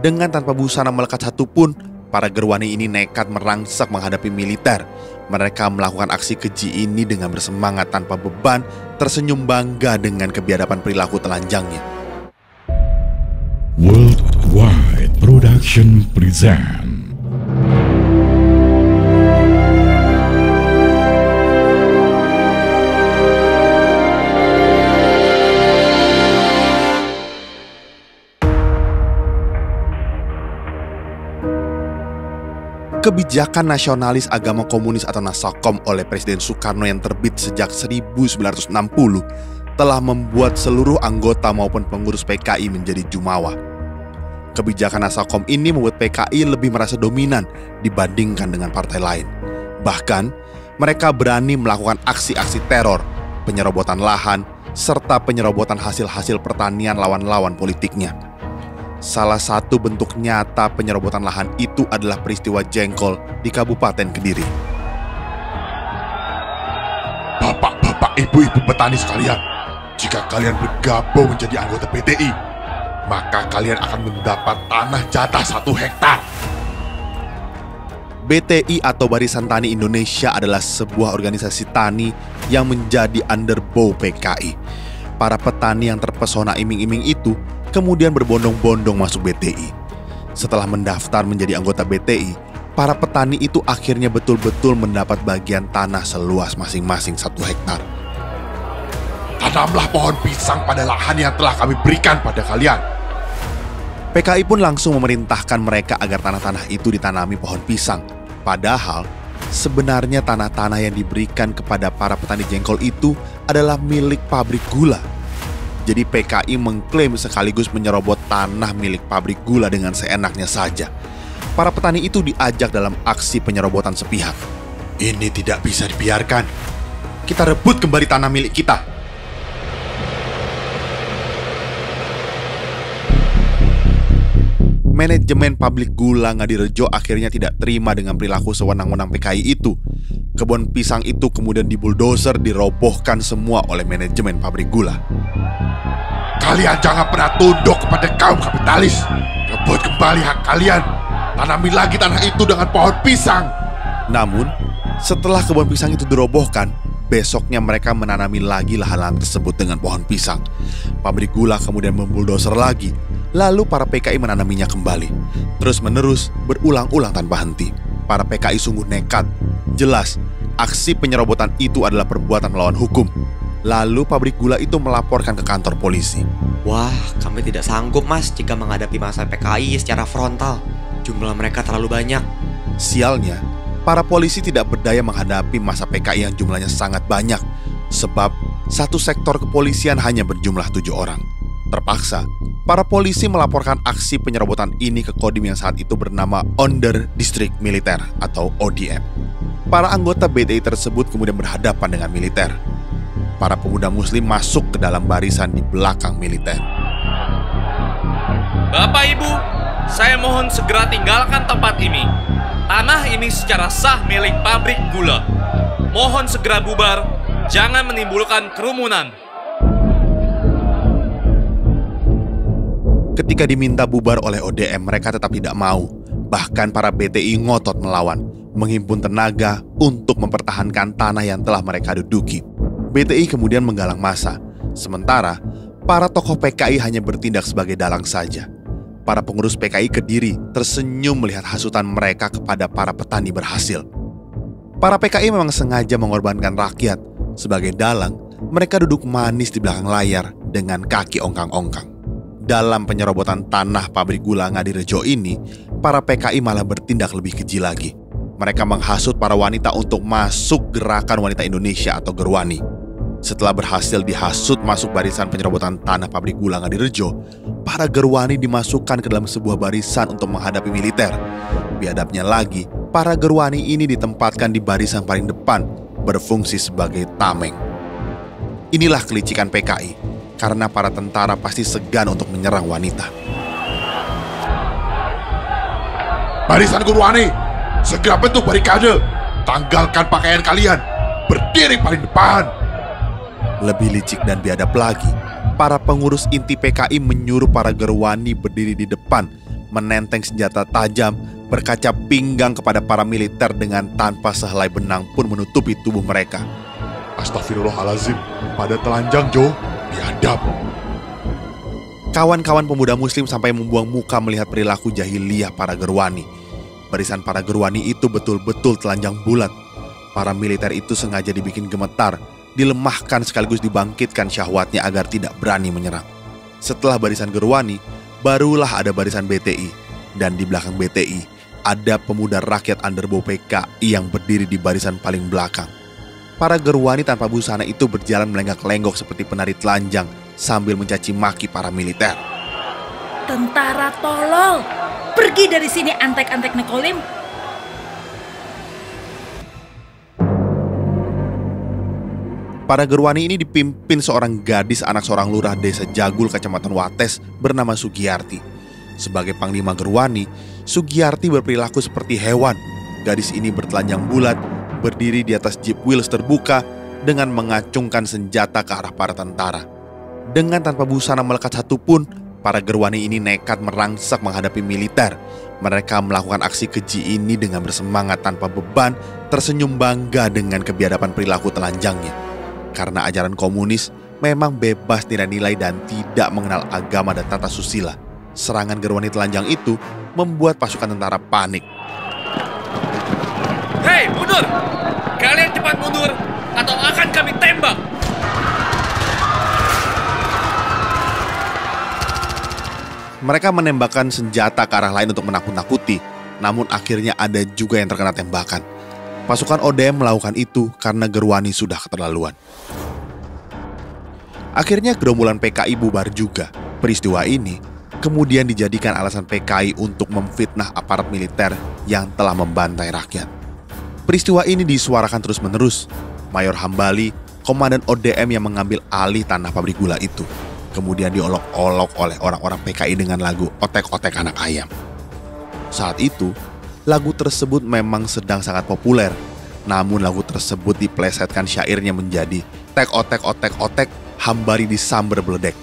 Dengan tanpa busana melekat satupun, para gerwani ini nekat merangsak menghadapi militer. Mereka melakukan aksi keji ini dengan bersemangat tanpa beban, tersenyum bangga dengan kebiadaban perilaku telanjangnya. Worldwide Production present Kebijakan nasionalis agama komunis atau Nasakom oleh Presiden Soekarno yang terbit sejak 1960 telah membuat seluruh anggota maupun pengurus PKI menjadi jumawa. Kebijakan Nasakom ini membuat PKI lebih merasa dominan dibandingkan dengan partai lain. Bahkan, mereka berani melakukan aksi-aksi teror, penyerobotan lahan, serta penyerobotan hasil-hasil pertanian lawan-lawan politiknya. Salah satu bentuk nyata penyerobotan lahan itu adalah peristiwa jengkol di Kabupaten Kediri. Bapak-bapak, ibu-ibu petani sekalian, jika kalian bergabung menjadi anggota PTI, maka kalian akan mendapat tanah jatah satu hektar. BTI atau Barisan Tani Indonesia adalah sebuah organisasi tani yang menjadi underbow PKI. Para petani yang terpesona iming-iming itu kemudian berbondong-bondong masuk BTI. Setelah mendaftar menjadi anggota BTI, para petani itu akhirnya betul-betul mendapat bagian tanah seluas masing-masing satu hektar. Tanamlah pohon pisang pada lahan yang telah kami berikan pada kalian. PKI pun langsung memerintahkan mereka agar tanah-tanah itu ditanami pohon pisang. Padahal, sebenarnya tanah-tanah yang diberikan kepada para petani jengkol itu adalah milik pabrik gula jadi PKI mengklaim sekaligus menyerobot tanah milik pabrik gula dengan seenaknya saja. Para petani itu diajak dalam aksi penyerobotan sepihak. Ini tidak bisa dibiarkan. Kita rebut kembali tanah milik kita. Manajemen pabrik gula Ngadirejo akhirnya tidak terima dengan perilaku sewenang-wenang PKI itu. Kebun pisang itu kemudian dibuldoser dirobohkan semua oleh manajemen pabrik gula. Kalian jangan pernah tunduk kepada kaum kapitalis. Rebut kembali hak kalian. Tanami lagi tanah itu dengan pohon pisang. Namun, setelah kebun pisang itu dirobohkan, besoknya mereka menanami lagi lahan-lahan tersebut dengan pohon pisang. Pabrik gula kemudian membuldoser lagi. Lalu para PKI menanaminya kembali. Terus menerus berulang-ulang tanpa henti. Para PKI sungguh nekat Jelas, aksi penyerobotan itu adalah perbuatan melawan hukum. Lalu pabrik gula itu melaporkan ke kantor polisi. Wah, kami tidak sanggup mas jika menghadapi masa PKI secara frontal. Jumlah mereka terlalu banyak. Sialnya, para polisi tidak berdaya menghadapi masa PKI yang jumlahnya sangat banyak. Sebab satu sektor kepolisian hanya berjumlah tujuh orang. Terpaksa, para polisi melaporkan aksi penyerobotan ini ke Kodim yang saat itu bernama Onder District Militer atau ODM. Para anggota BTI tersebut kemudian berhadapan dengan militer. Para pemuda muslim masuk ke dalam barisan di belakang militer. Bapak Ibu, saya mohon segera tinggalkan tempat ini. Tanah ini secara sah milik pabrik gula. Mohon segera bubar, jangan menimbulkan kerumunan. Ketika diminta bubar oleh ODM, mereka tetap tidak mau. Bahkan para BTI ngotot melawan menghimpun tenaga untuk mempertahankan tanah yang telah mereka duduki. BTI kemudian menggalang masa, sementara para tokoh PKI hanya bertindak sebagai dalang saja. Para pengurus PKI Kediri tersenyum melihat hasutan mereka kepada para petani berhasil. Para PKI memang sengaja mengorbankan rakyat. Sebagai dalang, mereka duduk manis di belakang layar dengan kaki ongkang-ongkang. Dalam penyerobotan tanah pabrik gula Ngadirejo ini, para PKI malah bertindak lebih keji lagi mereka menghasut para wanita untuk masuk gerakan wanita Indonesia atau Gerwani. Setelah berhasil dihasut masuk barisan penyerobotan tanah pabrik gula Ngadirejo, para Gerwani dimasukkan ke dalam sebuah barisan untuk menghadapi militer. Biadabnya lagi, para Gerwani ini ditempatkan di barisan paling depan, berfungsi sebagai tameng. Inilah kelicikan PKI, karena para tentara pasti segan untuk menyerang wanita. Barisan Gerwani, Segera bentuk barikade. Tanggalkan pakaian kalian. Berdiri paling depan. Lebih licik dan biadab lagi, para pengurus inti PKI menyuruh para gerwani berdiri di depan, menenteng senjata tajam, berkaca pinggang kepada para militer dengan tanpa sehelai benang pun menutupi tubuh mereka. Astagfirullahalazim, pada telanjang Jo, biadab. Kawan-kawan pemuda muslim sampai membuang muka melihat perilaku jahiliyah para gerwani. Barisan para gerwani itu betul-betul telanjang bulat. Para militer itu sengaja dibikin gemetar, dilemahkan sekaligus dibangkitkan syahwatnya agar tidak berani menyerang. Setelah barisan gerwani, barulah ada barisan BTI. Dan di belakang BTI, ada pemuda rakyat underbow PKI yang berdiri di barisan paling belakang. Para gerwani tanpa busana itu berjalan melenggak-lenggok seperti penari telanjang sambil mencaci maki para militer. Tentara tolol, pergi dari sini antek-antek Nekolim. Para gerwani ini dipimpin seorang gadis anak seorang lurah desa Jagul, Kecamatan Wates bernama Sugiyarti. Sebagai panglima gerwani, Sugiyarti berperilaku seperti hewan. Gadis ini bertelanjang bulat, berdiri di atas jeep wheels terbuka dengan mengacungkan senjata ke arah para tentara. Dengan tanpa busana melekat satupun, para gerwani ini nekat merangsak menghadapi militer. Mereka melakukan aksi keji ini dengan bersemangat tanpa beban, tersenyum bangga dengan kebiadaban perilaku telanjangnya. Karena ajaran komunis memang bebas nilai-nilai dan tidak mengenal agama dan tata susila. Serangan gerwani telanjang itu membuat pasukan tentara panik. Hei, mundur! Kalian cepat mundur atau akan kami tembak! Mereka menembakkan senjata ke arah lain untuk menakut-nakuti, namun akhirnya ada juga yang terkena tembakan. Pasukan ODM melakukan itu karena Gerwani sudah keterlaluan. Akhirnya gerombolan PKI bubar juga. Peristiwa ini kemudian dijadikan alasan PKI untuk memfitnah aparat militer yang telah membantai rakyat. Peristiwa ini disuarakan terus-menerus. Mayor Hambali, komandan ODM yang mengambil alih tanah pabrik gula itu, kemudian diolok-olok oleh orang-orang PKI dengan lagu Otek-Otek Anak Ayam. Saat itu, lagu tersebut memang sedang sangat populer. Namun lagu tersebut diplesetkan syairnya menjadi Tek otek otek otek hambari disamber beledek.